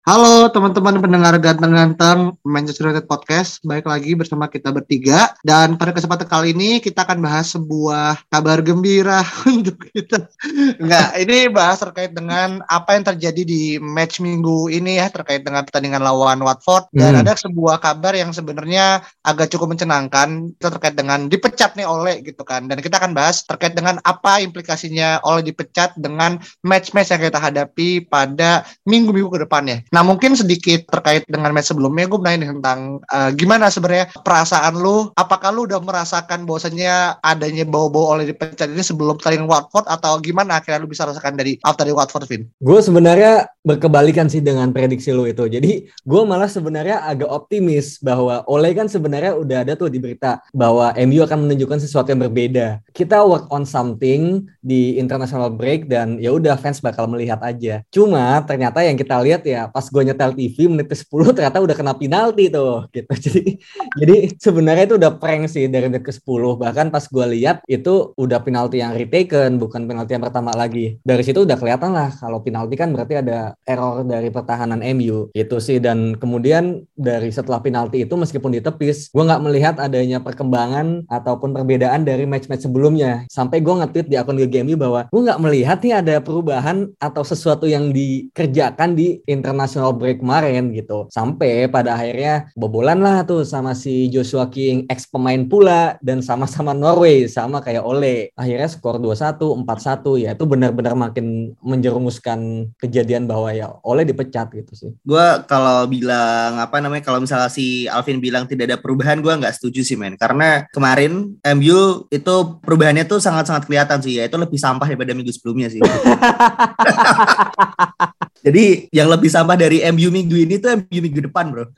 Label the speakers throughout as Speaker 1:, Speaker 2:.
Speaker 1: Halo teman-teman pendengar ganteng-ganteng Manchester United Podcast. Baik lagi bersama kita bertiga. Dan pada kesempatan kali ini kita akan bahas sebuah kabar gembira untuk kita. Enggak, ini bahas terkait dengan apa yang terjadi di match minggu ini ya Terkait dengan pertandingan lawan Watford. Dan
Speaker 2: Hmm.
Speaker 1: ada sebuah kabar yang sebenarnya agak cukup mencenangkan Itu terkait dengan dipecat nih oleh gitu kan. Dan kita akan bahas terkait dengan apa implikasinya oleh dipecat dengan match-match yang kita hadapi pada minggu-minggu ke depannya. Nah mungkin sedikit terkait dengan match sebelumnya gue nanya tentang eh, gimana sebenarnya perasaan lu, apakah lu udah merasakan bahwasanya adanya bau-bau oleh dipecat ini sebelum pertandingan Watford atau gimana akhirnya lu bisa rasakan dari after di Watford, Vin?
Speaker 2: Gue sebenarnya berkebalikan sih dengan prediksi lo itu. Jadi gue malah sebenarnya agak optimis bahwa Ole kan sebenarnya udah ada tuh di berita bahwa MU akan menunjukkan sesuatu yang berbeda. Kita work on something di international break dan ya udah fans bakal melihat aja. Cuma ternyata yang kita lihat ya gue nyetel TV menit ke 10 ternyata udah kena penalti tuh gitu. Jadi jadi sebenarnya itu udah prank sih dari menit ke 10. Bahkan pas gue lihat itu udah penalti yang retaken bukan penalti yang pertama lagi. Dari situ udah kelihatan lah kalau penalti kan berarti ada error dari pertahanan MU itu sih dan kemudian dari setelah penalti itu meskipun ditepis gue nggak melihat adanya perkembangan ataupun perbedaan dari match-match sebelumnya sampai gue nge-tweet di akun GGMU bahwa gue nggak melihat nih ada perubahan atau sesuatu yang dikerjakan di international break kemarin gitu. Sampai pada akhirnya bobolan lah tuh sama si Joshua King ex pemain pula dan sama-sama Norway sama kayak Ole. Akhirnya skor 2-1 4-1 ya itu benar-benar makin menjerumuskan kejadian bahwa ya Ole dipecat gitu sih.
Speaker 3: Gue kalau bilang apa namanya kalau misalnya si Alvin bilang tidak ada perubahan gue nggak setuju sih men. Karena kemarin MU itu perubahannya tuh sangat-sangat kelihatan sih ya. Itu lebih sampah daripada minggu sebelumnya sih jadi yang lebih sampah dari MU minggu ini tuh MU minggu depan bro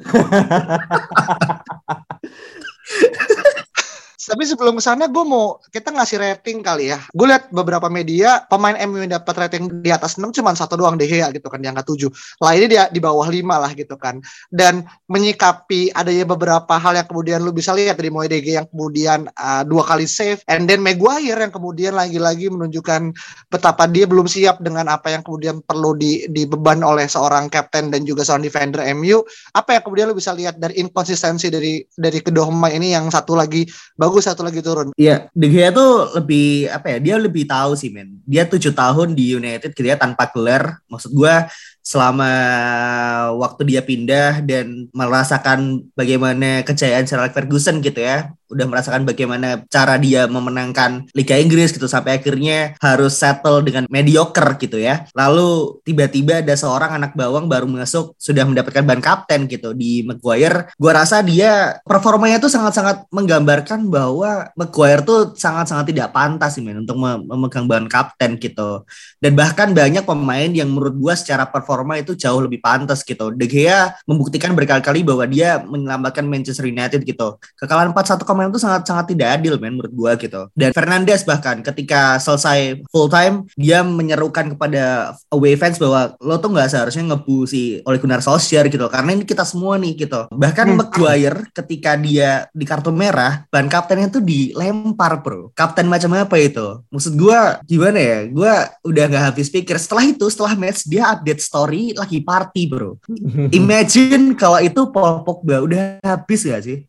Speaker 1: Tapi sebelum ke sana gue mau kita ngasih rating kali ya. Gue lihat beberapa media pemain MU yang dapat rating di atas 6 cuma satu doang De Gea gitu kan di angka 7. Lainnya dia di bawah 5 lah gitu kan. Dan menyikapi adanya beberapa hal yang kemudian lu bisa lihat dari mulai yang kemudian uh, dua kali save and then Maguire yang kemudian lagi-lagi menunjukkan betapa dia belum siap dengan apa yang kemudian perlu di dibeban oleh seorang kapten dan juga seorang defender MU. Apa yang kemudian lu bisa lihat dari inkonsistensi dari dari kedua pemain ini yang satu lagi bagus satu lagi turun.
Speaker 3: Iya, De Gea tuh lebih apa ya? Dia lebih tahu sih men. Dia tujuh tahun di United gitu ya tanpa gelar. Maksud gua selama waktu dia pindah dan merasakan bagaimana kejayaan Sir Alex Ferguson gitu ya. Udah merasakan bagaimana cara dia memenangkan Liga Inggris gitu sampai akhirnya harus settle dengan mediocre gitu ya. Lalu tiba-tiba ada seorang anak bawang baru masuk sudah mendapatkan ban kapten gitu di Maguire. Gua rasa dia performanya tuh sangat-sangat menggambarkan bahwa Maguire tuh sangat-sangat tidak pantas sih men untuk mem- memegang ban kapten gitu. Dan bahkan banyak pemain yang menurut gua secara performa itu jauh lebih pantas gitu. De Gea membuktikan berkali-kali bahwa dia menyelamatkan Manchester United gitu. Kekalahan 4-1 kemarin itu sangat-sangat tidak adil men menurut gua gitu. Dan Fernandes bahkan ketika selesai full time dia menyerukan kepada away fans bahwa lo tuh nggak seharusnya ngebu si Ole Gunnar Solskjaer gitu karena ini kita semua nih gitu. Bahkan
Speaker 1: Hmm.
Speaker 3: Maguire ketika dia di kartu merah ban kaptennya tuh dilempar bro. Kapten macam apa itu? Maksud gua gimana ya? Gua udah nggak habis pikir. Setelah itu setelah match dia update story lagi party bro. Imagine kalau itu Paul Pogba udah habis gak sih?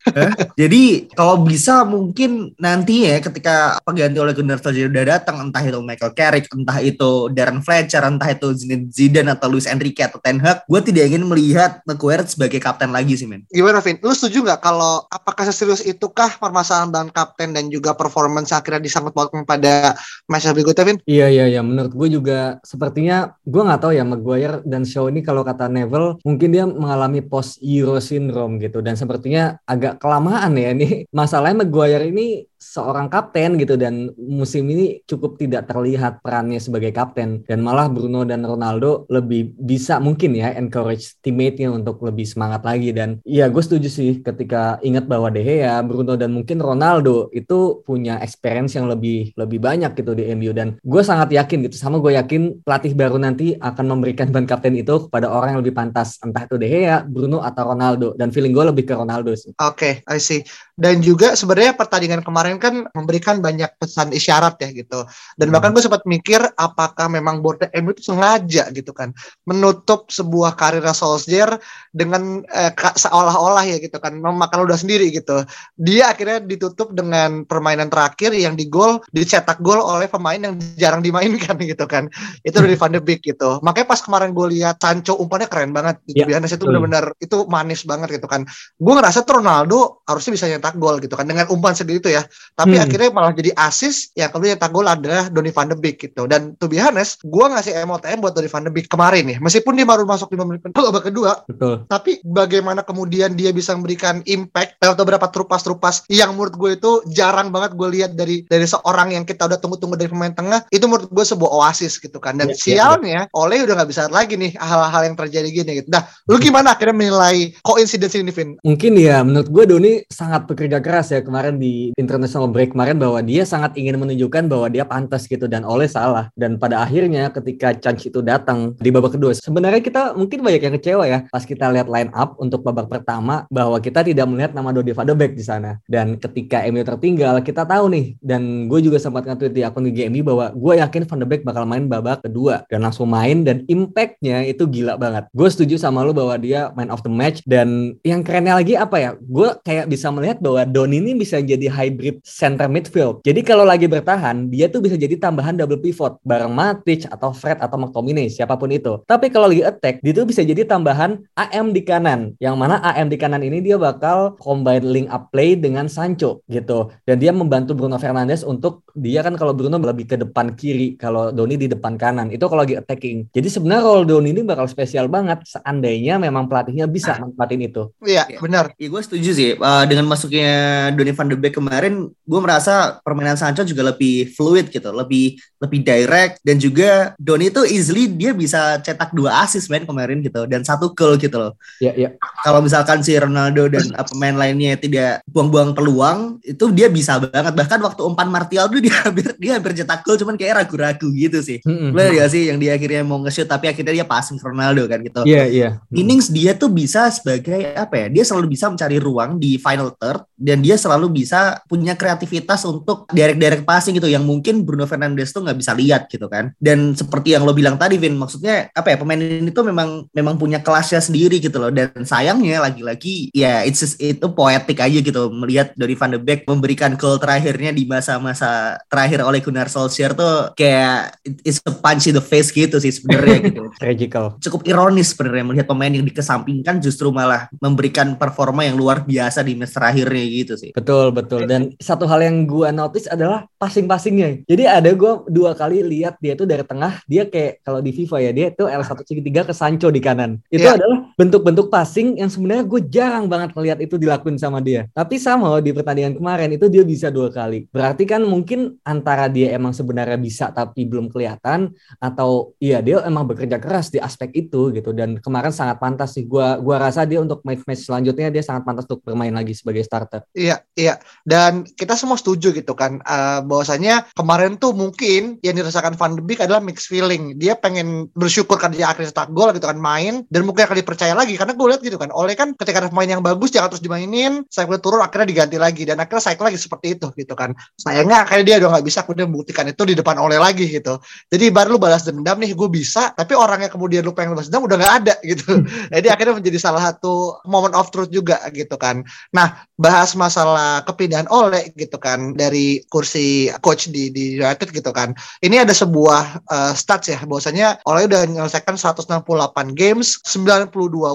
Speaker 3: Jadi kalau bisa mungkin nanti ya ketika pengganti oleh Gunnar Solskjaer udah datang entah itu Michael Carrick, entah itu Darren Fletcher, entah itu Zinedine Zidane atau Luis Enrique atau Ten Hag, gue tidak ingin melihat Maguire sebagai kapten lagi sih men.
Speaker 1: Gimana Vin? Lu setuju nggak kalau apakah seserius itukah permasalahan dan kapten dan juga performance akhirnya disangkut pautkan pada match berikutnya Vin?
Speaker 2: Iya iya iya menurut gue juga sepertinya gue nggak tahu ya Maguire dan Shaw ini kalau kata Neville mungkin dia mengalami post Euro syndrome gitu. Dan sepertinya agak kelamaan ya ini. Masalahnya Maguire ini seorang kapten gitu dan musim ini cukup tidak terlihat perannya sebagai kapten. Dan malah Bruno dan Ronaldo lebih bisa mungkin ya encourage teammate-nya untuk lebih semangat lagi. Dan ya gue setuju sih ketika ingat bahwa De Gea, Bruno dan mungkin Ronaldo itu punya experience yang lebih lebih banyak gitu di MU dan gue sangat yakin gitu sama gue yakin pelatih baru nanti akan memberikan ban kapten itu kepada orang yang lebih pantas. Entah itu De Gea, Bruno atau Ronaldo. Dan feeling gue lebih ke Ronaldo sih.
Speaker 1: Oke, okay, I see. Dan juga sebenarnya pertandingan kemarin kan memberikan banyak pesan isyarat ya gitu. Dan hmm. bahkan gue sempat mikir apakah memang board MU itu sengaja gitu kan menutup sebuah karir Solskjaer dengan eh, seolah-olah ya gitu kan memakan udah sendiri gitu. Dia akhirnya ditutup dengan permainan terakhir yang di gol dicetak gol oleh pemain yang jarang dimainkan gitu kan. Itu dari Van de Beek gitu. Makanya pas kemarin gue lihat Sancho umpannya keren banget. Gitu. Ya, itu benar-benar itu manis banget gitu kan. Gue ngerasa tuh Ronaldo harusnya bisa nyetak gol gitu kan dengan umpan segitu ya. Tapi hmm. akhirnya malah jadi asis yang kemudian nyetak gol adalah Donny van de Beek gitu. Dan to be honest, gue ngasih MOTM buat Donny van de Beek kemarin nih. Meskipun dia baru masuk di menit babak kedua. Betul. Tapi bagaimana kemudian dia bisa memberikan impact atau beberapa terupas-terupas yang menurut gue itu jarang banget gue lihat dari dari seorang yang kita udah tunggu-tunggu dari pemain tengah itu menurut gue sebuah oasis gitu kan. Dan ya, sialnya ya, ya. Oleh udah nggak bisa lagi nih hal-hal yang terjadi gini gitu. Nah, lu gimana akhirnya menilai koinsidensi ini, Vin?
Speaker 2: Mungkin ya menurut gue Doni sangat bekerja keras ya kemarin di international break kemarin bahwa dia sangat ingin menunjukkan bahwa dia pantas gitu dan oleh salah. Dan pada akhirnya ketika chance itu datang di babak kedua sebenarnya kita mungkin banyak yang kecewa ya pas kita lihat line up untuk babak pertama bahwa kita tidak melihat nama Dodi van de Beek di sana. Dan ketika MU tertinggal kita tahu nih. Dan gue juga sempat nge-tweet di akun GMU bahwa gue yakin van de Beek bakal main babak kedua. Dan langsung main dan impactnya itu gila banget. Gue setuju sama lo bahwa dia main of the match. Dan yang kerennya lagi apa ya? Gue kayak bisa melihat bahwa Don ini bisa jadi hybrid center midfield. Jadi kalau lagi bertahan, dia tuh bisa jadi tambahan double pivot bareng Matic atau Fred atau McTominay, siapa pun itu. Tapi kalau lagi attack, dia tuh bisa jadi tambahan AM di kanan. Yang mana AM di kanan ini dia bakal combine link up play dengan Sancho gitu. Dan dia membantu Bruno Fernandes untuk dia kan kalau Bruno lebih ke depan kiri, kalau Doni di depan kanan. Itu kalau lagi attacking. Jadi sebenarnya role Doni ini bakal spesial banget seandainya memang pelatihnya bisa nah. manfaatin itu.
Speaker 1: Iya, benar.
Speaker 3: Iya, gue setuju sih. Uh, dengan masuknya Donny van de Beek kemarin, gue merasa permainan Sancho juga lebih fluid gitu, lebih lebih direct dan juga Donny itu easily dia bisa cetak dua assist main kemarin gitu dan satu goal gitu loh.
Speaker 2: Iya, iya.
Speaker 3: Kalau misalkan si Ronaldo dan pemain lainnya tidak buang-buang peluang, itu dia bisa banget. Bahkan waktu umpan Martial tuh dia hampir dia hampir cetak gol cuman kayak ragu-ragu gitu sih. Mm -hmm. ya sih yang dia akhirnya mau nge-shoot tapi akhirnya dia passing ke Ronaldo kan gitu.
Speaker 2: Iya, yeah, iya. Yeah.
Speaker 3: Innings dia tuh bisa sebagai apa ya? Dia selalu bisa mencari ruang di final third dan dia selalu bisa punya kreativitas untuk direct-direct passing gitu yang mungkin Bruno Fernandes tuh nggak bisa lihat gitu kan. Dan seperti yang lo bilang tadi Vin, maksudnya apa ya pemain ini tuh memang memang punya kelasnya sendiri gitu loh dan sayangnya lagi-lagi ya it's just, itu poetik aja gitu melihat dari Van de Beek memberikan goal terakhirnya di masa-masa terakhir oleh Gunnar Solskjaer tuh kayak it's a punch in the face gitu sih sebenarnya gitu.
Speaker 2: Tragical.
Speaker 3: Cukup ironis sebenarnya melihat pemain yang dikesampingkan justru malah memberikan performa yang luar biasa di match terakhirnya gitu sih.
Speaker 2: Betul, betul. Dan satu hal yang gue notice adalah passing-passingnya. Jadi ada gue dua kali lihat dia tuh dari tengah, dia kayak kalau di FIFA ya, dia tuh L1 tiga ke Sancho di kanan. Itu yeah. adalah bentuk-bentuk passing yang sebenarnya gue jarang banget melihat itu dilakuin sama dia. Tapi sama di pertandingan kemarin itu dia bisa dua kali. Berarti kan mungkin antara dia emang sebenarnya bisa tapi belum kelihatan atau iya dia emang bekerja keras di aspek itu gitu dan kemarin sangat pantas sih. Gua gua rasa dia untuk match-match selanjutnya dia sangat pantas untuk bermain lagi sebagai starter.
Speaker 1: Iya, iya. Dan kita semua setuju gitu kan uh, bahwasanya kemarin tuh mungkin yang dirasakan Van de Beek adalah mixed feeling. Dia pengen bersyukur karena dia akhirnya cetak gol gitu kan main dan mungkin akan dipercaya lagi karena gue lihat gitu kan. Oleh kan ketika ada pemain yang bagus jangan terus dimainin, saya turun akhirnya diganti lagi dan akhirnya saya lagi seperti itu gitu kan. Sayangnya akhirnya dia udah nggak bisa kemudian membuktikan itu di depan oleh lagi gitu. Jadi baru lu balas dendam nih gue bisa, tapi orang yang kemudian lu pengen balas dendam udah nggak ada gitu. Jadi akhirnya menjadi salah satu moment of truth juga gitu kan. Nah bahas masalah kepindahan oleh gitu kan dari kursi coach di di United gitu kan. Ini ada sebuah uh, stats ya bahwasanya oleh udah menyelesaikan 168 games, 92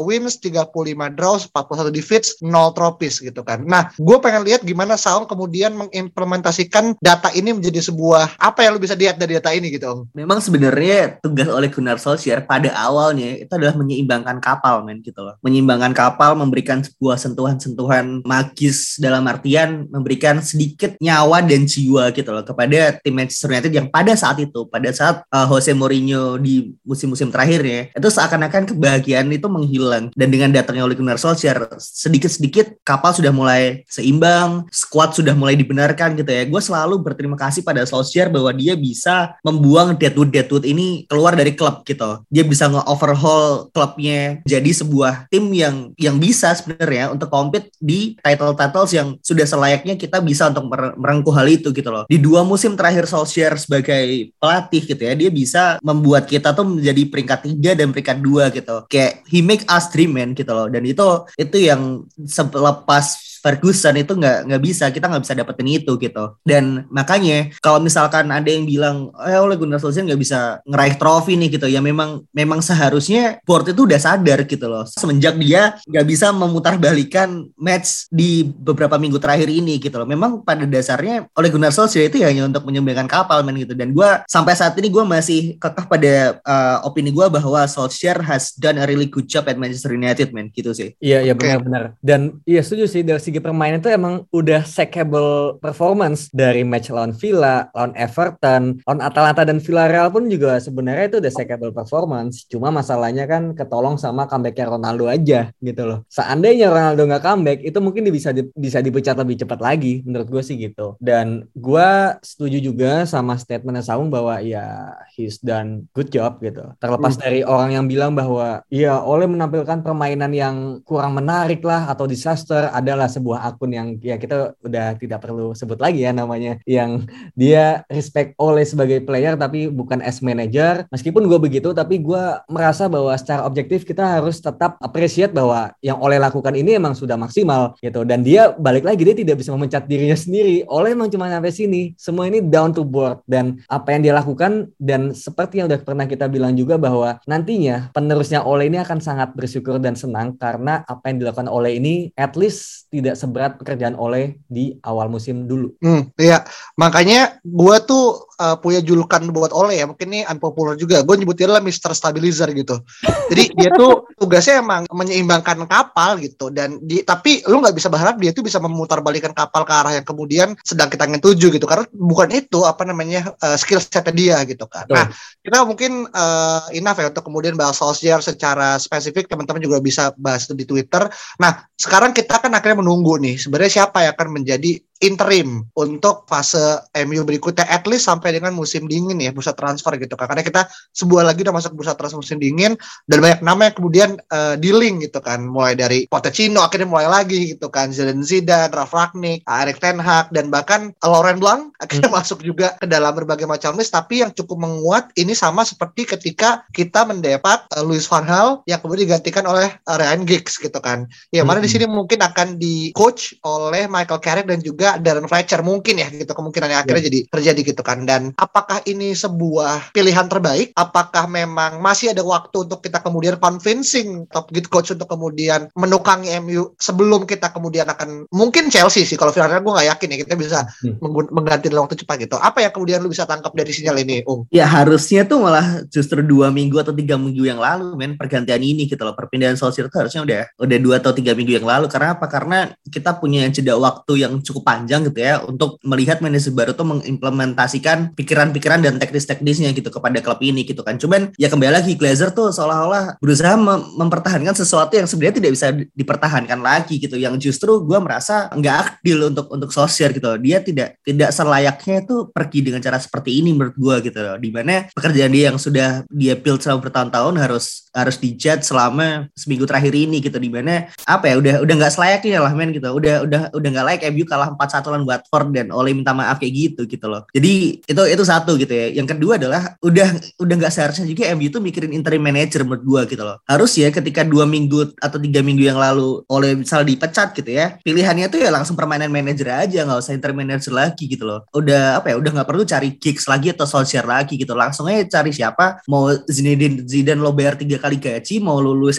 Speaker 1: wins, 35 draws, 41 defeats, 0 trophies gitu kan. Nah, gue pengen lihat gimana Saung kemudian mengimplementasikan data ini menjadi sebuah apa yang lu bisa lihat dari data ini gitu?
Speaker 3: Memang sebenarnya tugas oleh Gunnar Solskjaer pada awalnya itu adalah menyeimbangkan kapal men gitu loh. Menyeimbangkan kapal memberikan sebuah sentuhan-sentuhan magis dalam artian memberikan sedikit nyawa dan jiwa gitu loh kepada tim Manchester United yang pada saat itu pada saat uh, Jose Mourinho di musim-musim terakhirnya itu seakan-akan kebahagiaan itu menghilang dan dengan datangnya Ole Gunnar Solskjaer sedikit-sedikit kapal sudah mulai seimbang, squad sudah mulai dibenarkan gitu ya. Gue selalu berterima kasih pada Solskjaer bahwa dia bisa membuang Deadwood Deadwood ini keluar dari klub gitu. Dia bisa nge-overhaul klubnya jadi sebuah tim yang yang bisa sebenarnya untuk compete di title-titles yang sudah selayaknya kita bisa untuk merengkuh hal itu gitu loh. Di dua musim terakhir Solskjaer sebagai pelatih gitu ya, dia bisa membuat kita tuh menjadi peringkat tiga dan peringkat dua gitu. Kayak he make us dream man gitu loh. Dan itu itu yang selepas Ferguson itu nggak nggak bisa kita nggak bisa dapetin itu gitu. Dan makanya kalau misalkan ada yang bilang eh oleh Gunnar Solskjaer nggak bisa ngeraih trofi nih gitu ya memang memang seharusnya board itu udah sadar gitu loh. Semenjak dia nggak bisa memutarbalikan match di beberapa minggu terakhir ini gitu loh. Memang pada dasarnya oleh Gunnar Solskjaer itu ya hanya untuk menyembahkan kapal men gitu. Dan gue sampai saat ini gue masih kekeh pada uh, opini gue bahwa Solskjaer has done a really good job at Manchester United men gitu sih.
Speaker 2: Iya iya benar-benar. Dan iya setuju sih dari segi permainan itu emang udah sackable performance dari match lawan Villa, lawan Everton, lawan Atalanta dan Villarreal pun juga sebenarnya itu udah sackable performance. Cuma masalahnya kan ketolong sama comebacknya Ronaldo aja gitu loh. Seandainya Ronaldo nggak comeback, itu mungkin bisa di, bisa dipecat lebih cepat lagi menurut gue sih gitu. Dan gue setuju juga sama statementnya Saung bahwa ya he's done good job gitu. Terlepas hmm. dari orang yang bilang bahwa ya oleh menampilkan permainan yang kurang menarik lah atau disaster adalah sebuah akun yang ya kita udah tidak perlu sebut lagi ya namanya yang dia respect oleh sebagai player tapi bukan as manager. Meskipun gue begitu tapi gue merasa bahwa secara objektif kita harus tetap appreciate bahwa yang oleh lakukan ini emang sudah maksimal gitu. Dan dia balik lagi dia tidak bisa memecat dirinya sendiri. Oleh emang cuma sampai sini. Semua ini down to board. Dan apa yang dia lakukan dan seperti yang udah pernah kita bilang juga bahwa nantinya penerusnya oleh ini akan sangat bersyukur dan senang karena apa yang dilakukan oleh ini at least tidak seberat pekerjaan oleh di awal musim dulu.
Speaker 1: Hmm, iya. Makanya gue tuh uh, punya julukan buat oleh ya. Mungkin ini unpopular juga. Gue nyebutnya adalah Mr. Stabilizer gitu. Jadi dia tuh tugasnya emang menyeimbangkan kapal gitu. Dan di, tapi lu nggak bisa berharap dia tuh bisa memutarbalikan kapal ke arah yang kemudian sedang kita ingin tuju gitu. Karena bukan itu apa namanya uh, skill setnya dia gitu kan. Nah kita mungkin uh, enough ya untuk kemudian bahas Solskjaer secara spesifik. Teman-teman juga bisa bahas itu di Twitter. Nah sekarang kita kan akhirnya menunggu nih sebenarnya siapa yang akan menjadi interim untuk fase MU berikutnya at least sampai dengan musim dingin ya bursa transfer gitu kan. Karena kita sebuah lagi udah masuk bursa transfer musim dingin dan banyak nama yang kemudian uh, dealing gitu kan. Mulai dari Pochettino akhirnya mulai lagi gitu kan. Zidane Zidane, Ralf Rangnick, Erik Ten Hag dan bahkan Laurent Blanc akhirnya hmm. masuk juga ke dalam berbagai macam list. Tapi yang cukup menguat ini sama seperti ketika kita mendapat uh, Luis van Gaal yang kemudian digantikan oleh uh, Ryan Giggs gitu kan. Ya mana hmm. di sini mungkin akan di coach oleh Michael Carrick dan juga Darren Fletcher mungkin ya gitu kemungkinan yang akhirnya yeah. jadi terjadi gitu kan dan apakah ini sebuah pilihan terbaik apakah memang masih ada waktu untuk kita kemudian convincing top good coach untuk kemudian menukangi MU sebelum kita kemudian akan mungkin Chelsea sih kalau Villarreal gue nggak yakin ya kita bisa hmm. mengganti dalam waktu cepat gitu apa yang kemudian lu bisa tangkap dari sinyal ini Um?
Speaker 3: Ya harusnya tuh malah justru dua minggu atau tiga minggu yang lalu men pergantian ini gitu loh perpindahan Solskjaer itu harusnya udah udah dua atau tiga minggu yang lalu karena apa karena kita punya jeda waktu yang cukup panjang panjang gitu ya untuk melihat manajer baru tuh mengimplementasikan pikiran-pikiran dan teknis-teknisnya gitu kepada klub ini gitu kan. Cuman ya kembali lagi Glazer tuh seolah-olah berusaha mem mempertahankan sesuatu yang sebenarnya tidak bisa dipertahankan lagi gitu. Yang justru gue merasa nggak adil untuk untuk sosial gitu. Dia tidak tidak selayaknya itu pergi dengan cara seperti ini menurut gue gitu. Di mana pekerjaan dia yang sudah dia build selama bertahun-tahun harus harus dijat selama seminggu terakhir ini gitu. Di mana apa ya udah udah nggak selayaknya lah men gitu. Udah udah udah nggak layak MU kalah 4 satu lawan Watford dan oleh minta maaf kayak gitu gitu loh. Jadi itu itu satu gitu ya. Yang kedua adalah udah udah nggak seharusnya juga MU tuh mikirin interim manager menurut gua gitu loh. Harus ya ketika dua minggu atau tiga minggu yang lalu oleh misal dipecat gitu ya, pilihannya tuh ya langsung permainan manager aja nggak usah interim manager lagi gitu loh. Udah apa ya? Udah nggak perlu cari kicks lagi atau Solskjaer lagi gitu. Langsung aja cari siapa mau Zinedine Zidane lo bayar tiga kali gaji, mau lu Luis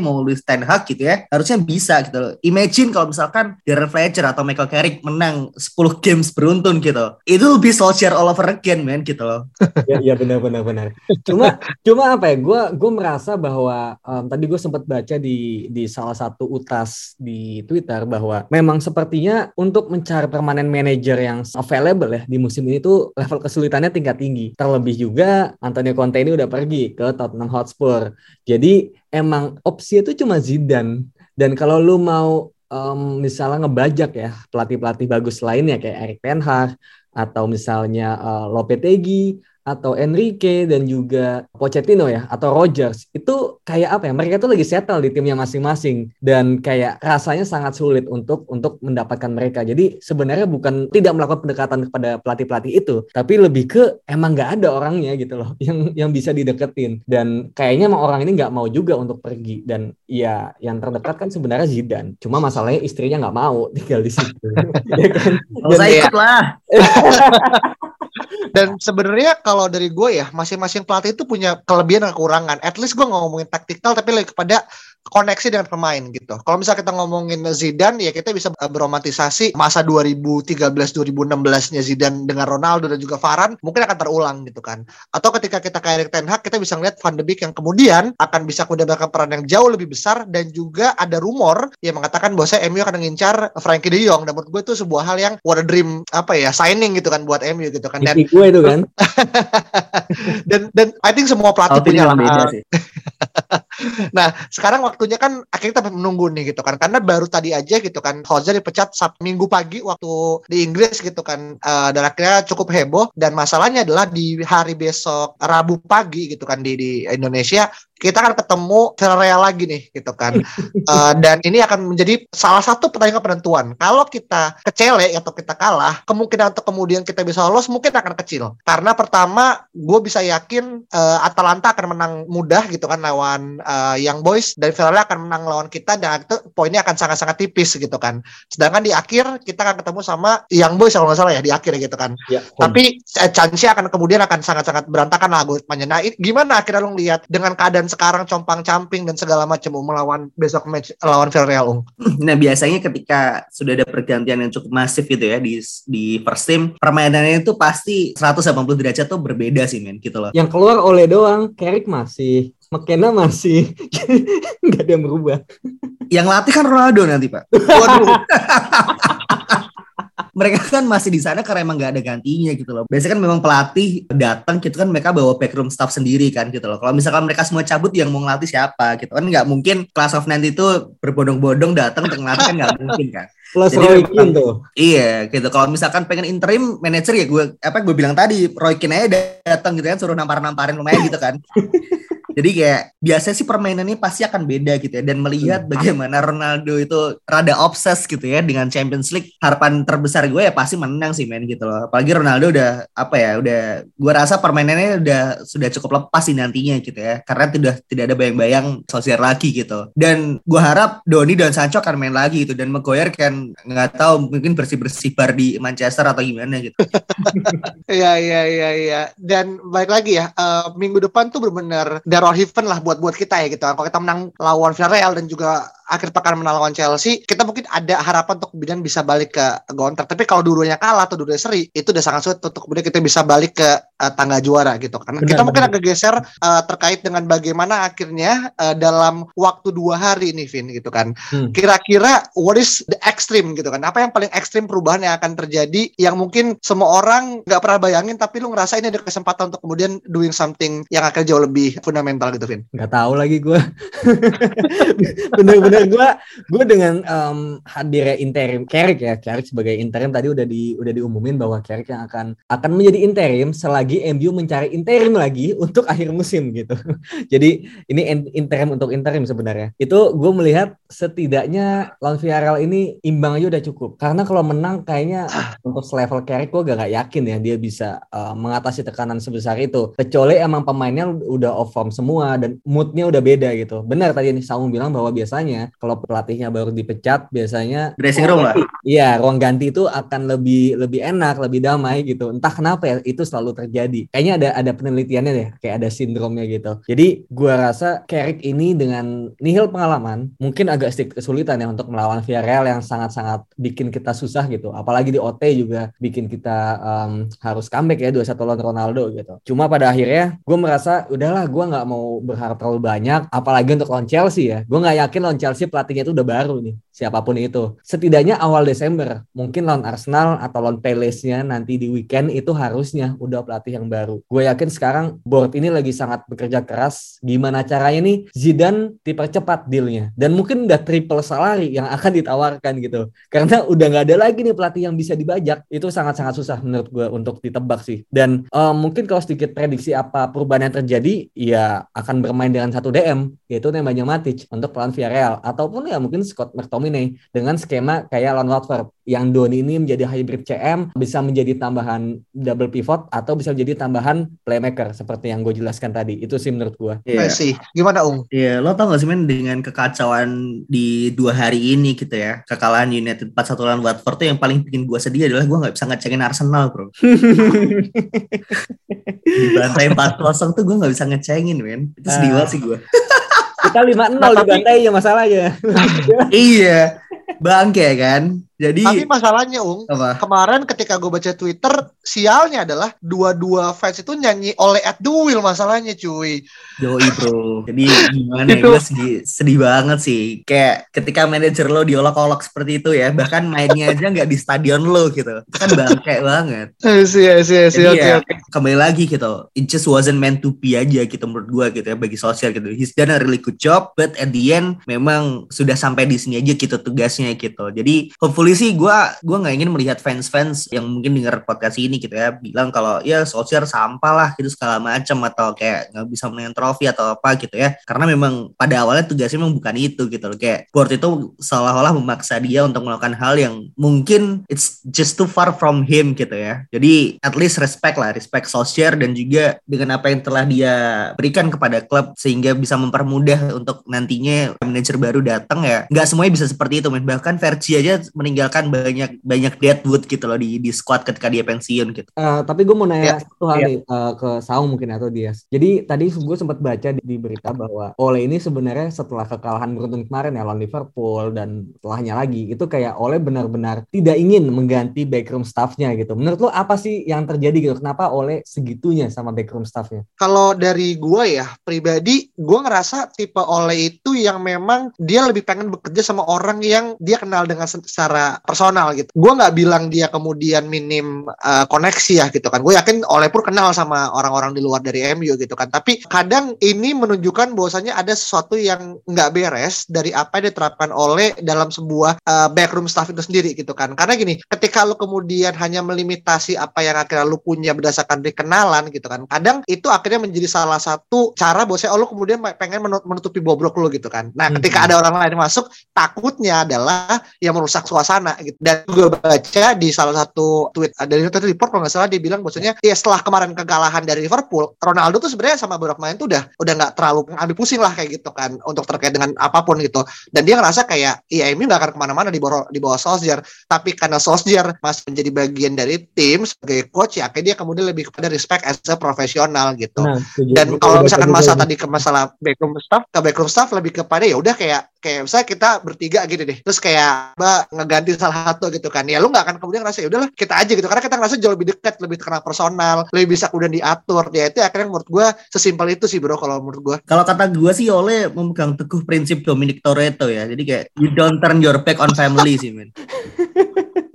Speaker 3: mau Luis Ten Hag gitu ya. Harusnya bisa gitu loh. Imagine kalau misalkan Darren Fletcher atau Michael Carrick menang 10 games beruntun gitu. Itu lebih Solskjaer all over again, man, gitu loh.
Speaker 2: ya, ya benar benar benar. Cuma cuma apa ya? Gue gue merasa bahwa um, tadi gue sempat baca di di salah satu utas di Twitter bahwa memang sepertinya untuk mencari permanen manager yang available ya di musim ini tuh level kesulitannya tingkat tinggi. Terlebih juga Antonio Conte ini udah pergi ke Tottenham Hotspur. Jadi emang opsi itu cuma Zidane dan kalau lu mau um, misalnya ngebajak ya pelatih-pelatih bagus lainnya kayak Erik Ten Hag atau misalnya uh, Lopetegui atau Enrique dan juga Pochettino ya atau Rogers itu kayak apa ya mereka tuh lagi settle di timnya masing-masing dan kayak rasanya sangat sulit untuk untuk mendapatkan mereka. Jadi sebenarnya bukan tidak melakukan pendekatan kepada pelatih-pelatih itu tapi lebih ke emang nggak ada orangnya gitu loh yang yang bisa dideketin. Dan kayaknya emang orang ini nggak mau juga untuk pergi. Dan ya yang terdekat kan sebenarnya Zidane cuma masalahnya istrinya nggak mau tinggal di situ.
Speaker 3: Ya kan? Usah ikut lah
Speaker 1: Dan sebenarnya kalau dari gue ya, masing-masing pelatih itu punya kelebihan dan kekurangan. At least gue ngomongin taktikal, tapi lebih kepada koneksi dengan pemain gitu. Kalau misalnya kita ngomongin Zidane ya kita bisa beromantisasi masa 2013-2016-nya Zidane dengan Ronaldo dan juga Varane mungkin akan terulang gitu kan. Atau ketika kita ke Erik Ten Hag kita bisa ngeliat Van de Beek yang kemudian akan bisa mendapatkan peran yang jauh lebih besar dan juga ada rumor yang mengatakan bahwa saya MU akan mengincar Frankie De Jong dan menurut gue itu sebuah hal yang what a dream apa ya signing gitu kan buat MU gitu kan
Speaker 2: dan gue itu kan
Speaker 1: dan dan I think semua pelatih punya lah nah sekarang waktunya kan akhirnya kita menunggu nih gitu kan. Karena baru tadi aja gitu kan Hozer dipecat Sabtu minggu pagi waktu di Inggris gitu kan. Uh, dan akhirnya cukup heboh. Dan masalahnya adalah di hari besok Rabu pagi gitu kan di di Indonesia kita akan ketemu Villarreal lagi nih gitu kan. Uh, dan ini akan menjadi salah satu pertandingan penentuan. Kalau kita kecele atau kita kalah kemungkinan untuk kemudian kita bisa lolos mungkin akan kecil. Karena pertama gue bisa yakin uh, Atalanta akan menang mudah gitu kan lawan uh, Young Boys dan Villarreal akan menang lawan kita dan itu poinnya akan sangat-sangat tipis gitu kan. Sedangkan di akhir kita akan ketemu sama Young Boys kalau nggak salah ya di akhir gitu kan. Ya, tapi uh, chance akan kemudian akan sangat-sangat berantakan lah gue nah gimana akhirnya lo lihat dengan keadaan sekarang compang-camping dan segala macam melawan besok match lawan Villarreal Ung.
Speaker 3: Nah biasanya ketika sudah ada pergantian yang cukup masif gitu ya di di first team permainannya itu pasti 180 derajat tuh berbeda sih men gitu loh.
Speaker 2: Yang keluar oleh doang, Carrick masih, McKenna masih, nggak ada yang berubah.
Speaker 3: Yang latih kan Ronaldo nanti pak. Waduh. mereka kan masih di sana karena emang gak ada gantinya gitu loh. Biasanya kan memang pelatih datang gitu kan mereka bawa backroom staff sendiri kan gitu loh. Kalau misalkan mereka semua cabut yang mau ngelatih siapa gitu kan nggak mungkin class of nanti itu berbondong-bondong datang untuk ngelatih kan nggak mungkin kan.
Speaker 2: Plus Jadi Roy Keane tuh.
Speaker 3: Iya gitu. Kalau misalkan pengen interim manager ya gue apa gue bilang tadi Roy Keane aja datang gitu kan suruh nampar-namparin lumayan gitu kan. Jadi kayak biasanya sih permainannya pasti akan beda gitu ya dan melihat hmm. bagaimana Ronaldo itu rada obses gitu ya dengan Champions League. Harapan terbesar gue ya pasti menang sih main gitu loh. Apalagi Ronaldo udah apa ya udah gue rasa permainannya udah sudah cukup lepas sih nantinya gitu ya. Karena tidak tidak ada bayang-bayang sosial lagi gitu. Dan gue harap Doni dan Sancho akan main lagi gitu dan Maguire kan nggak tahu mungkin bersih-bersih bar di Manchester atau gimana gitu.
Speaker 1: Iya iya iya iya. Dan baik lagi ya uh, minggu depan tuh benar-benar moral heaven lah buat buat kita ya gitu. Kalau kita menang lawan Villarreal dan juga akhir pekan menang lawan Chelsea, kita mungkin ada harapan untuk kemudian bisa balik ke Gonter. Tapi kalau dua kalah atau dua seri, itu udah sangat sulit untuk kemudian kita bisa balik ke uh, tangga juara gitu. Karena benar, kita mungkin agak geser uh, terkait dengan bagaimana akhirnya uh, dalam waktu dua hari ini, Vin gitu kan. Hmm. Kira-kira what is the extreme gitu kan? Apa yang paling ekstrim perubahan yang akan terjadi yang mungkin semua orang nggak pernah bayangin, tapi lu ngerasa ini ada kesempatan untuk kemudian doing something yang akan jauh lebih fundamental gitu, Vin?
Speaker 2: Nggak tahu lagi gue. Bener-bener gue gue dengan um, hadirnya interim Carrick ya Carrick sebagai interim tadi udah di udah diumumin bahwa Carrick yang akan akan menjadi interim selagi MU mencari interim lagi untuk akhir musim gitu. Jadi ini interim untuk interim sebenarnya. Itu gue melihat setidaknya lawan Villarreal ini imbang aja udah cukup. Karena kalau menang kayaknya untuk selevel Carrick gue gak, gak yakin ya dia bisa uh, mengatasi tekanan sebesar itu. Kecuali emang pemainnya udah off form semua dan moodnya udah beda gitu. Benar tadi nih Saung bilang bahwa biasanya kalau pelatihnya baru dipecat biasanya
Speaker 3: dressing room lah.
Speaker 2: Iya, ruang ganti itu akan lebih lebih enak, lebih damai gitu. Entah kenapa ya itu selalu terjadi terjadi. Kayaknya ada ada penelitiannya deh, kayak ada sindromnya gitu. Jadi gua rasa Carrick ini dengan nihil pengalaman mungkin agak sedikit kesulitan ya untuk melawan Villarreal yang sangat-sangat bikin kita susah gitu. Apalagi di OT juga bikin kita um, harus comeback ya 2-1 lawan Ronaldo gitu. Cuma pada akhirnya gue merasa udahlah gue nggak mau berharap terlalu banyak apalagi untuk lawan Chelsea ya. Gue nggak yakin lawan Chelsea pelatihnya itu udah baru nih siapa pun itu. Setidaknya awal Desember, mungkin lawan Arsenal atau lawan Palace-nya nanti di weekend itu harusnya udah pelatih yang baru. Gue yakin sekarang board ini lagi sangat bekerja keras. Gimana caranya nih Zidane dipercepat dealnya. Dan mungkin udah triple salary yang akan ditawarkan gitu. Karena udah nggak ada lagi nih pelatih yang bisa dibajak. Itu sangat-sangat susah menurut gue untuk ditebak sih. Dan um, mungkin kalau sedikit prediksi apa perubahan yang terjadi, ya akan bermain dengan satu DM, yaitu namanya Matic untuk pelan Villarreal. Ataupun ya mungkin Scott McTominay dengan skema kayak lawan Watford yang Doni ini menjadi hybrid CM bisa menjadi tambahan double pivot atau bisa menjadi tambahan playmaker seperti yang gue jelaskan tadi itu sih menurut gue.
Speaker 1: Iya yeah. sih. Gimana Ung?
Speaker 3: Iya, yeah, lo tau gak sih men dengan kekacauan di dua hari ini gitu ya kekalahan United 4-1 lawan Watford tuh yang paling bikin gue sedih adalah gue nggak bisa ngecengin Arsenal bro. di bantai 4-0 tuh gue nggak bisa ngecengin men. Itu sedih uh. banget sih gue.
Speaker 2: Kita 5-0 nah, di bantai ya masalahnya.
Speaker 3: iya. Bangke kan. Jadi
Speaker 1: Tapi masalahnya Ung, apa? kemarin ketika gue baca Twitter, sialnya adalah dua-dua fans itu nyanyi oleh at the wheel masalahnya cuy.
Speaker 3: Yoi bro. Jadi gimana ya, gue sedih, sedih banget sih. Kayak ketika manajer lo diolok-olok seperti itu ya, bahkan mainnya aja nggak di stadion lo gitu. Itu kan bangke banget.
Speaker 1: Iya, iya, iya,
Speaker 3: oke, ya, Kembali lagi gitu, it just wasn't meant to be aja gitu menurut gue gitu ya, bagi sosial gitu. He's done a really good job, but at the end memang sudah sampai di sini aja gitu tugasnya gitu. Jadi hopefully hopefully sih gue gua nggak ingin melihat fans-fans yang mungkin dengar podcast ini gitu ya bilang kalau ya sosial sampah lah gitu segala macam atau kayak nggak bisa menang trofi atau apa gitu ya. Karena memang pada awalnya tugasnya memang bukan itu gitu loh kayak board itu seolah-olah memaksa dia untuk melakukan hal yang mungkin it's just too far from him gitu ya. Jadi at least respect lah respect sosial dan juga dengan apa yang telah dia berikan kepada klub sehingga bisa mempermudah untuk nantinya manajer baru datang ya. Nggak semuanya bisa seperti itu men. Bahkan Verci aja meninggal meninggalkan banyak banyak deadwood gitu loh di di squad ketika dia pensiun gitu.
Speaker 2: Uh, tapi gue mau nanya yeah. satu hal yeah. nih uh, ke Saung mungkin atau dia. Jadi tadi gue sempat baca di, di berita bahwa Ole ini sebenarnya setelah kekalahan beruntun kemarin ya lawan Liverpool dan setelahnya lagi itu kayak Ole benar-benar tidak ingin mengganti backroom staffnya gitu. Menurut lo apa sih yang terjadi gitu? Kenapa Ole segitunya sama backroom staffnya?
Speaker 1: Kalau dari gue ya pribadi, gue ngerasa tipe Ole itu yang memang dia lebih pengen bekerja sama orang yang dia kenal dengan secara personal gitu. Gue nggak bilang dia kemudian minim uh, koneksi ya gitu kan. Gue yakin Oleh pun kenal sama orang-orang di luar dari MU gitu kan. Tapi kadang ini menunjukkan bahwasanya ada sesuatu yang nggak beres dari apa yang diterapkan oleh dalam sebuah uh, backroom staff itu sendiri gitu kan. Karena gini, ketika lu kemudian hanya melimitasi apa yang akhirnya lu punya berdasarkan dari kenalan gitu kan. Kadang itu akhirnya menjadi salah satu cara bahwasanya oh, lu kemudian pengen menutupi bobrok lu gitu kan. Nah, ketika hmm. ada orang lain masuk, takutnya adalah yang merusak suasana sana gitu. Dan gue baca di salah satu tweet dari Twitter Report kalau nggak salah dia bilang maksudnya ya setelah kemarin kegalahan dari Liverpool, Ronaldo tuh sebenarnya sama beberapa main tuh udah udah nggak terlalu ambil pusing lah kayak gitu kan untuk terkait dengan apa pun gitu. Dan dia ngerasa kayak ya ini nggak akan ke mana-mana di bawah di bawah Solskjaer. Tapi karena Solskjaer masih menjadi bagian dari tim sebagai coach ya, kayak dia kemudian lebih kepada respect as a profesional gitu. Nah, Dan kalau misalkan masa tadi ke masalah backroom staff, ke backroom staff lebih kepada ya udah kayak kayak misalnya kita bertiga gitu deh. Terus kayak mbak ngeganti ganti salah satu gitu kan ya lu nggak akan kemudian ngerasa ya udahlah kita aja gitu. Karena kita ngerasa jauh lebih dekat lebih kenal personal lebih bisa kemudian diatur. Ya itu akhirnya menurut gue sesimpel itu sih bro kalau menurut gue
Speaker 3: kalau kata gue sih oleh memegang teguh prinsip Dominic Toretto ya. Jadi kayak you don't turn your back on family sih men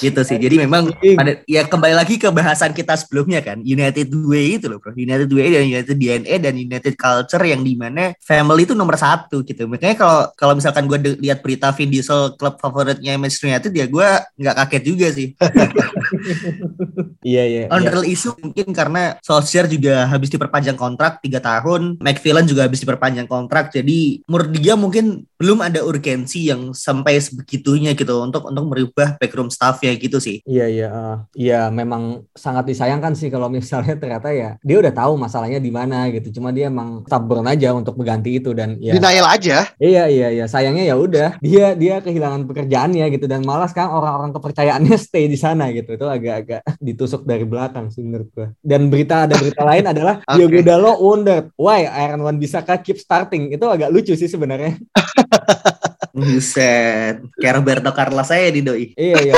Speaker 3: gitu sih. Jadi memang ada ya kembali lagi ke bahasan kita sebelumnya kan United Way itu loh bro. United Way dan United DNA dan United Culture yang di mana family itu nomor satu gitu. Makanya kalau kalau misalkan gue lihat berita Vin Diesel klub favoritnya Manchester United ya gue nggak kaget juga sih.
Speaker 2: Iya iya.
Speaker 3: On real issue mungkin karena Solskjaer juga habis diperpanjang kontrak tiga tahun, McVillan juga habis diperpanjang kontrak. Jadi menurut dia mungkin belum ada urgensi yang sampai sebegitunya gitu untuk untuk merubah backroom staff staffnya gitu sih.
Speaker 2: Iya iya, uh, iya memang sangat disayangkan sih kalau misalnya ternyata ya dia udah tahu masalahnya di mana gitu. Cuma dia emang stubborn aja untuk mengganti itu dan ya.
Speaker 1: Denial aja.
Speaker 2: Iya iya iya, sayangnya ya udah dia dia kehilangan pekerjaannya gitu dan malas kan orang-orang kepercayaannya stay di sana gitu. Itu agak-agak ditusuk dari belakang sih menurut gua. Dan berita ada berita lain adalah okay. Diogo Dalo wondered why Iron One Bisaka keep starting. Itu agak lucu sih sebenarnya.
Speaker 3: Buset, kayak Roberto Carlos saya di doi.
Speaker 2: iya iya.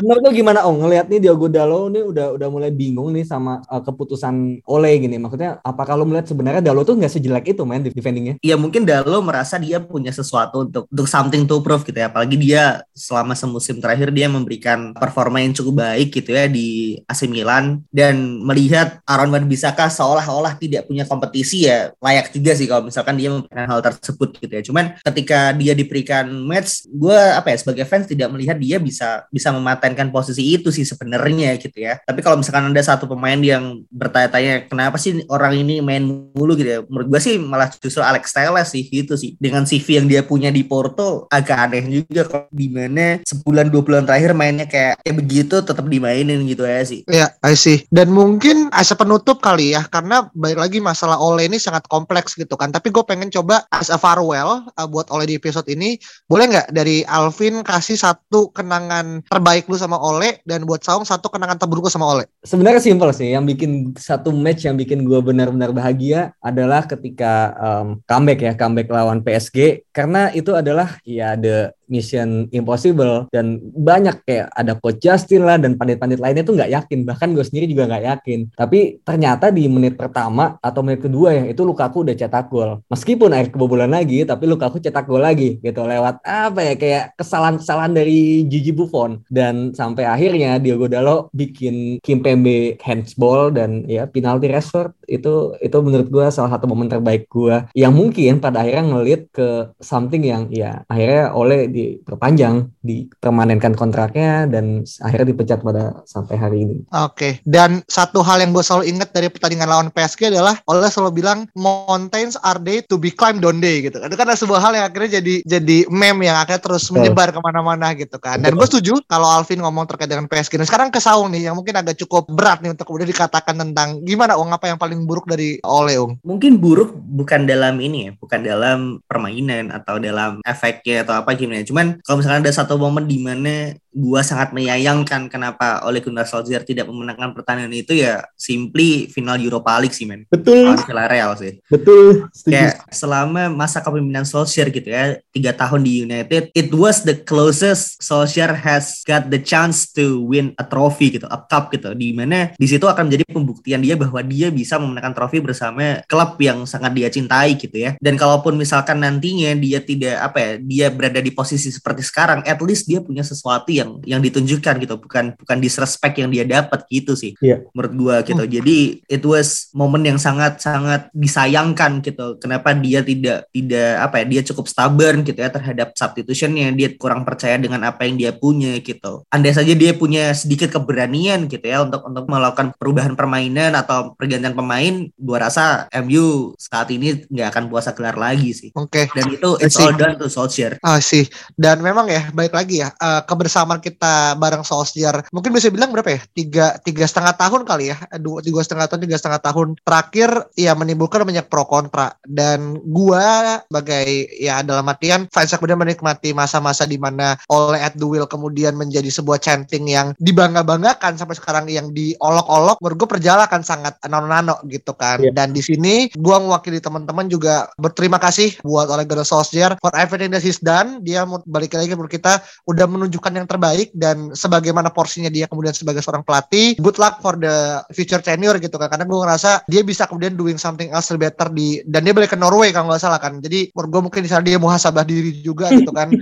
Speaker 2: Menurut lo gimana Ong? Ngeliat nih Diogo Dalo nih udah udah mulai bingung nih sama uh, keputusan Ole gini. Maksudnya apa kalau melihat sebenarnya Dalo tuh nggak sejelek itu main defendingnya?
Speaker 3: Iya mungkin Dalo merasa dia punya sesuatu untuk untuk something to prove gitu ya. Apalagi dia selama semusim terakhir dia memberikan performa yang cukup baik gitu ya di AC Milan dan melihat Aaron Wan Bisaka seolah-olah tidak punya kompetisi ya layak juga sih kalau misalkan dia memberikan hal tersebut gitu ya. Cuman ketika dia diberikan match, gue apa ya sebagai fans tidak melihat dia bisa bisa mematenkan posisi itu sih sebenarnya gitu ya. Tapi kalau misalkan ada satu pemain yang bertanya-tanya kenapa sih orang ini main mulu gitu ya, menurut gue sih malah justru Alex Telles sih gitu sih. Dengan CV yang dia punya di Porto agak aneh juga kok di mana sebulan dua bulan terakhir mainnya kayak kayak begitu tetap dimainin gitu ya sih.
Speaker 1: Iya, I see. Dan mungkin as penutup kali ya, karena balik lagi masalah Ole ini sangat kompleks gitu kan. Tapi gue pengen coba as a farewell uh, buat Ole di episode ini boleh nggak dari Alvin kasih satu kenangan terbaik lu sama Ole dan buat Saung satu kenangan terburuk sama Ole?
Speaker 2: Sebenarnya simpel sih. Yang bikin satu match yang bikin gue benar-benar bahagia adalah ketika um, comeback ya, comeback lawan PSG. Karena itu adalah ya the Mission Impossible. Dan banyak kayak ada Coach Justin lah dan pandit-pandit lainnya tuh nggak yakin. Bahkan gue sendiri juga nggak yakin. Tapi ternyata di menit pertama atau menit kedua ya itu Lukaku udah cetak gol. Meskipun air kebobolan lagi tapi Lukaku cetak gol lagi gitu. Lewat apa ya kayak kesalahan-kesalahan dari Gigi Buffon. Dan sampai akhirnya Diogo Dalo bikin Kimpembe handsball dan ya penalti restart itu itu menurut gue salah satu momen terbaik gue yang mungkin pada akhirnya ngelit ke something yang ya akhirnya oleh di diperpanjang, dipermanenkan kontraknya dan akhirnya dipecat pada sampai hari ini.
Speaker 1: Oke. Okay. Dan satu hal yang gue selalu ingat dari pertandingan lawan PSG adalah Oleh selalu bilang mountains are they to be climbed on day gitu. Itu kan sebuah hal yang akhirnya jadi jadi meme yang akhirnya terus menyebar ke mana-mana gitu kan. Dan gue setuju kalau Alvin ngomong terkait dengan PSG. Nah sekarang ke Saung nih yang mungkin agak cukup berat nih untuk kemudian dikatakan tentang gimana Ung apa yang paling buruk dari Ole Ung?
Speaker 3: Mungkin buruk bukan dalam ini ya, bukan dalam permainan atau dalam efeknya atau apa gimana. Cuman kalau misalnya ada satu momen di mana gua sangat menyayangkan kenapa oleh Gunnar Solskjaer tidak memenangkan pertandingan itu ya simply final Europa League sih men.
Speaker 2: Betul.
Speaker 3: Villarreal sih.
Speaker 2: Betul.
Speaker 3: Setuju. Kayak selama masa kepemimpinan Solskjaer gitu ya tiga tahun di United, it was the closest Solskjaer has got the chance to win a trophy gitu, a cup gitu. Di mana di situ akan menjadi pembuktian dia bahwa dia bisa memenangkan trofi bersama klub yang sangat dia cintai gitu ya. Dan kalaupun misalkan nantinya dia tidak apa ya, dia berada di posisi seperti sekarang, at least dia punya sesuatu yang yang ditunjukkan gitu. Bukan bukan disrespect yang dia dapat gitu sih
Speaker 2: yeah.
Speaker 3: menurut gua gitu. Hmm. jadi it was momen yang sangat sangat disayangkan gitu. Kenapa dia tidak tidak apa ya dia cukup stubborn gitu ya terhadap substitutionnya. Dia kurang percaya dengan apa yang dia punya gitu. Andai saja dia punya sedikit keberanian gitu ya untuk untuk melakukan perubahan permainan atau pergantian pemain gua rasa MU saat ini nggak akan puasa gelar lagi sih.
Speaker 1: Oke. Okay.
Speaker 3: dan itu it's all done to Solskjaer.
Speaker 1: Ah sih dan memang ya baik lagi ya uh, kebersamaan pengalaman kita bareng Solskjaer. Mungkin bisa bilang berapa ya? Tiga tiga setengah tahun kali ya. Dua tiga setengah tahun tiga setengah tahun terakhir ya menimbulkan banyak pro kontra. Dan gua sebagai ya dalam artian fans kemudian menikmati masa-masa di mana oleh at the wheel kemudian menjadi sebuah chanting yang dibangga-banggakan sampai sekarang yang diolok-olok menurut gue perjalanan sangat nano-nano gitu kan. Yeah. dan di sini gua mewakili teman-teman juga berterima kasih buat oleh Gunnar Solskjaer. For everything that he's done dia balik lagi menurut kita udah menunjukkan yang terbaik terbaik dan sebagaimana porsinya dia kemudian sebagai seorang pelatih good luck for the future tenure gitu kan. Karena gue ngerasa dia bisa kemudian doing something else better di dan dia balik ke Norway kalau nggak salah kan. Jadi menurut gue mungkin di sana dia muhasabah diri juga gitu kan.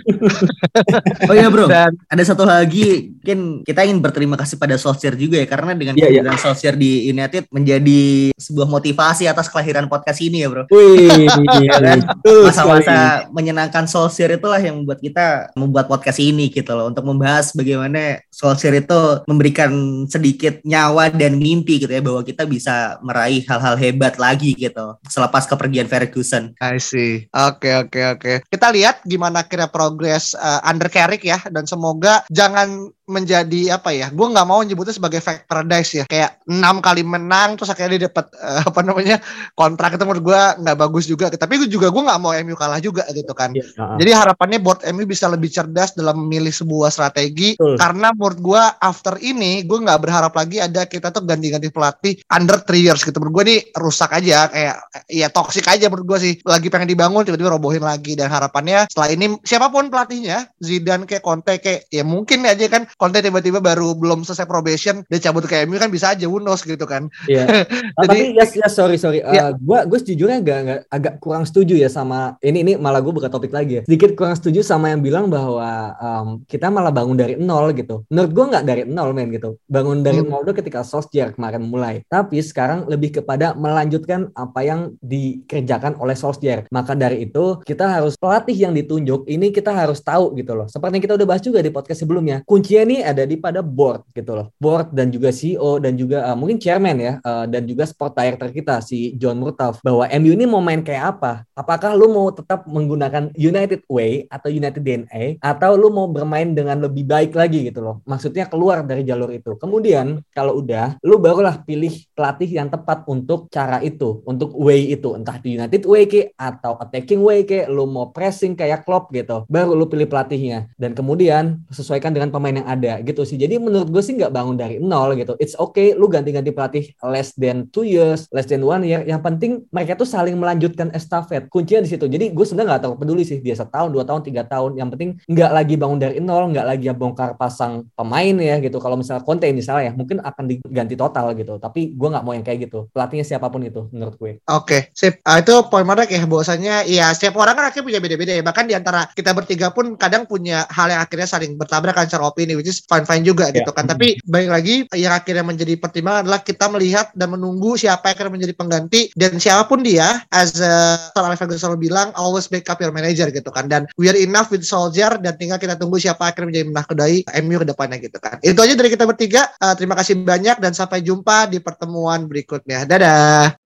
Speaker 3: Oh iya bro. Dan ada satu lagi mungkin kita ingin berterima kasih pada Solskjaer juga ya karena dengan yeah, yeah. Solskjaer di United menjadi sebuah motivasi atas kelahiran podcast ini ya bro.
Speaker 2: Wih,
Speaker 3: ya kan? masa-masa menyenangkan Solskjaer itulah yang membuat kita membuat podcast ini gitu loh untuk membahas membahas bagaimana Solskjaer itu memberikan sedikit nyawa dan mimpi gitu ya bahwa kita bisa meraih hal-hal hebat lagi gitu selepas kepergian Ferguson.
Speaker 1: I see. Oke okay, oke okay, oke. Okay. Kita lihat gimana kira progres uh, under ya dan semoga jangan menjadi apa ya? Gue nggak mau nyebutnya sebagai fake paradise ya. Kayak enam kali menang terus akhirnya dia dapat uh, apa namanya kontrak itu menurut gue nggak bagus juga. Tapi gue juga gue nggak mau MU kalah juga gitu kan. Yeah, uh -huh. Jadi harapannya board MU bisa lebih cerdas dalam memilih sebuah strategi. Uh. Karena menurut gue after ini gue nggak berharap lagi ada kita tuh ganti-ganti pelatih under three years gitu. Menurut gue nih rusak aja kayak ya toxic aja menurut gue sih. Lagi pengen dibangun tiba-tiba robohin lagi dan harapannya setelah ini siapa pun pelatihnya Zidane kayak Conte kayak ya mungkin aja kan Conte tiba-tiba baru belum selesai probation dia cabut ke MU kan bisa aja Wunos gitu kan.
Speaker 2: Iya. Jadi, tapi yes, yes sorry sorry. Ya. Uh, gua gue sejujurnya agak, agak agak kurang setuju ya sama ini ini malah gue buka topik lagi ya. Sedikit kurang setuju sama yang bilang bahwa um, kita malah bangun dari nol gitu. Menurut gue nggak dari nol men gitu. Bangun dari hmm. nol itu ketika Solskjaer kemarin mulai. Tapi sekarang lebih kepada melanjutkan apa yang dikerjakan oleh Solskjaer. Maka dari itu kita harus pelatih yang ditunjuk ini kita harus tahu gitu loh. Seperti yang kita udah bahas juga di podcast sebelumnya. Kuncinya ini ada di pada board gitu loh. Board dan juga CEO dan juga uh, mungkin chairman ya uh, dan juga sport director kita si John Murtaugh bahwa MU ini mau main kayak apa? Apakah lu mau tetap menggunakan United Way atau United DNA atau lu mau bermain dengan lebih baik lagi gitu loh. Maksudnya keluar dari jalur itu. Kemudian kalau udah lu barulah pilih pelatih yang tepat untuk cara itu, untuk way itu, entah di United Way ke atau attacking way ke, lu mau pressing kayak Klopp gitu. Baru lu pilih pelatihnya dan kemudian sesuaikan dengan pemain yang ada gitu sih. Jadi menurut gue sih nggak bangun dari nol gitu. It's okay lu ganti-ganti pelatih less than two years, less than one year. Yang penting mereka tuh saling melanjutkan estafet. Kuncinya di situ. Jadi gue sebenarnya nggak tahu peduli sih dia setahun, dua tahun, tiga tahun. Yang penting nggak lagi bangun dari nol, nggak lagi bongkar pasang pemain ya gitu. Kalau misalnya konten misalnya ya mungkin akan diganti total gitu. Tapi gue nggak mau yang kayak gitu. Pelatihnya siapa pun itu menurut gue.
Speaker 1: Oke, okay, sip. Uh, itu poin menarik ya bahwasanya ya setiap orang kan akhirnya punya beda-beda ya. Bahkan di antara kita bertiga pun kadang punya hal yang akhirnya saling bertabrak secara opini is fine-fine juga yeah. gitu kan. Tapi baik lagi yang akhirnya menjadi pertimbangan adalah kita melihat dan menunggu siapa yang akan menjadi pengganti dan siapa pun dia as a Sir Alex Ferguson bilang always back up your manager gitu kan dan we are enough with soldier dan tinggal kita tunggu siapa yang akan menjadi menahkodai MU ke depannya gitu kan. Itu aja dari kita bertiga. Uh, terima kasih banyak dan sampai jumpa di pertemuan berikutnya. Dadah.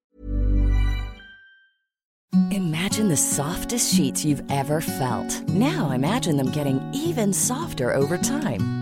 Speaker 1: Imagine the softest sheets you've ever felt. Now imagine them getting even softer over time.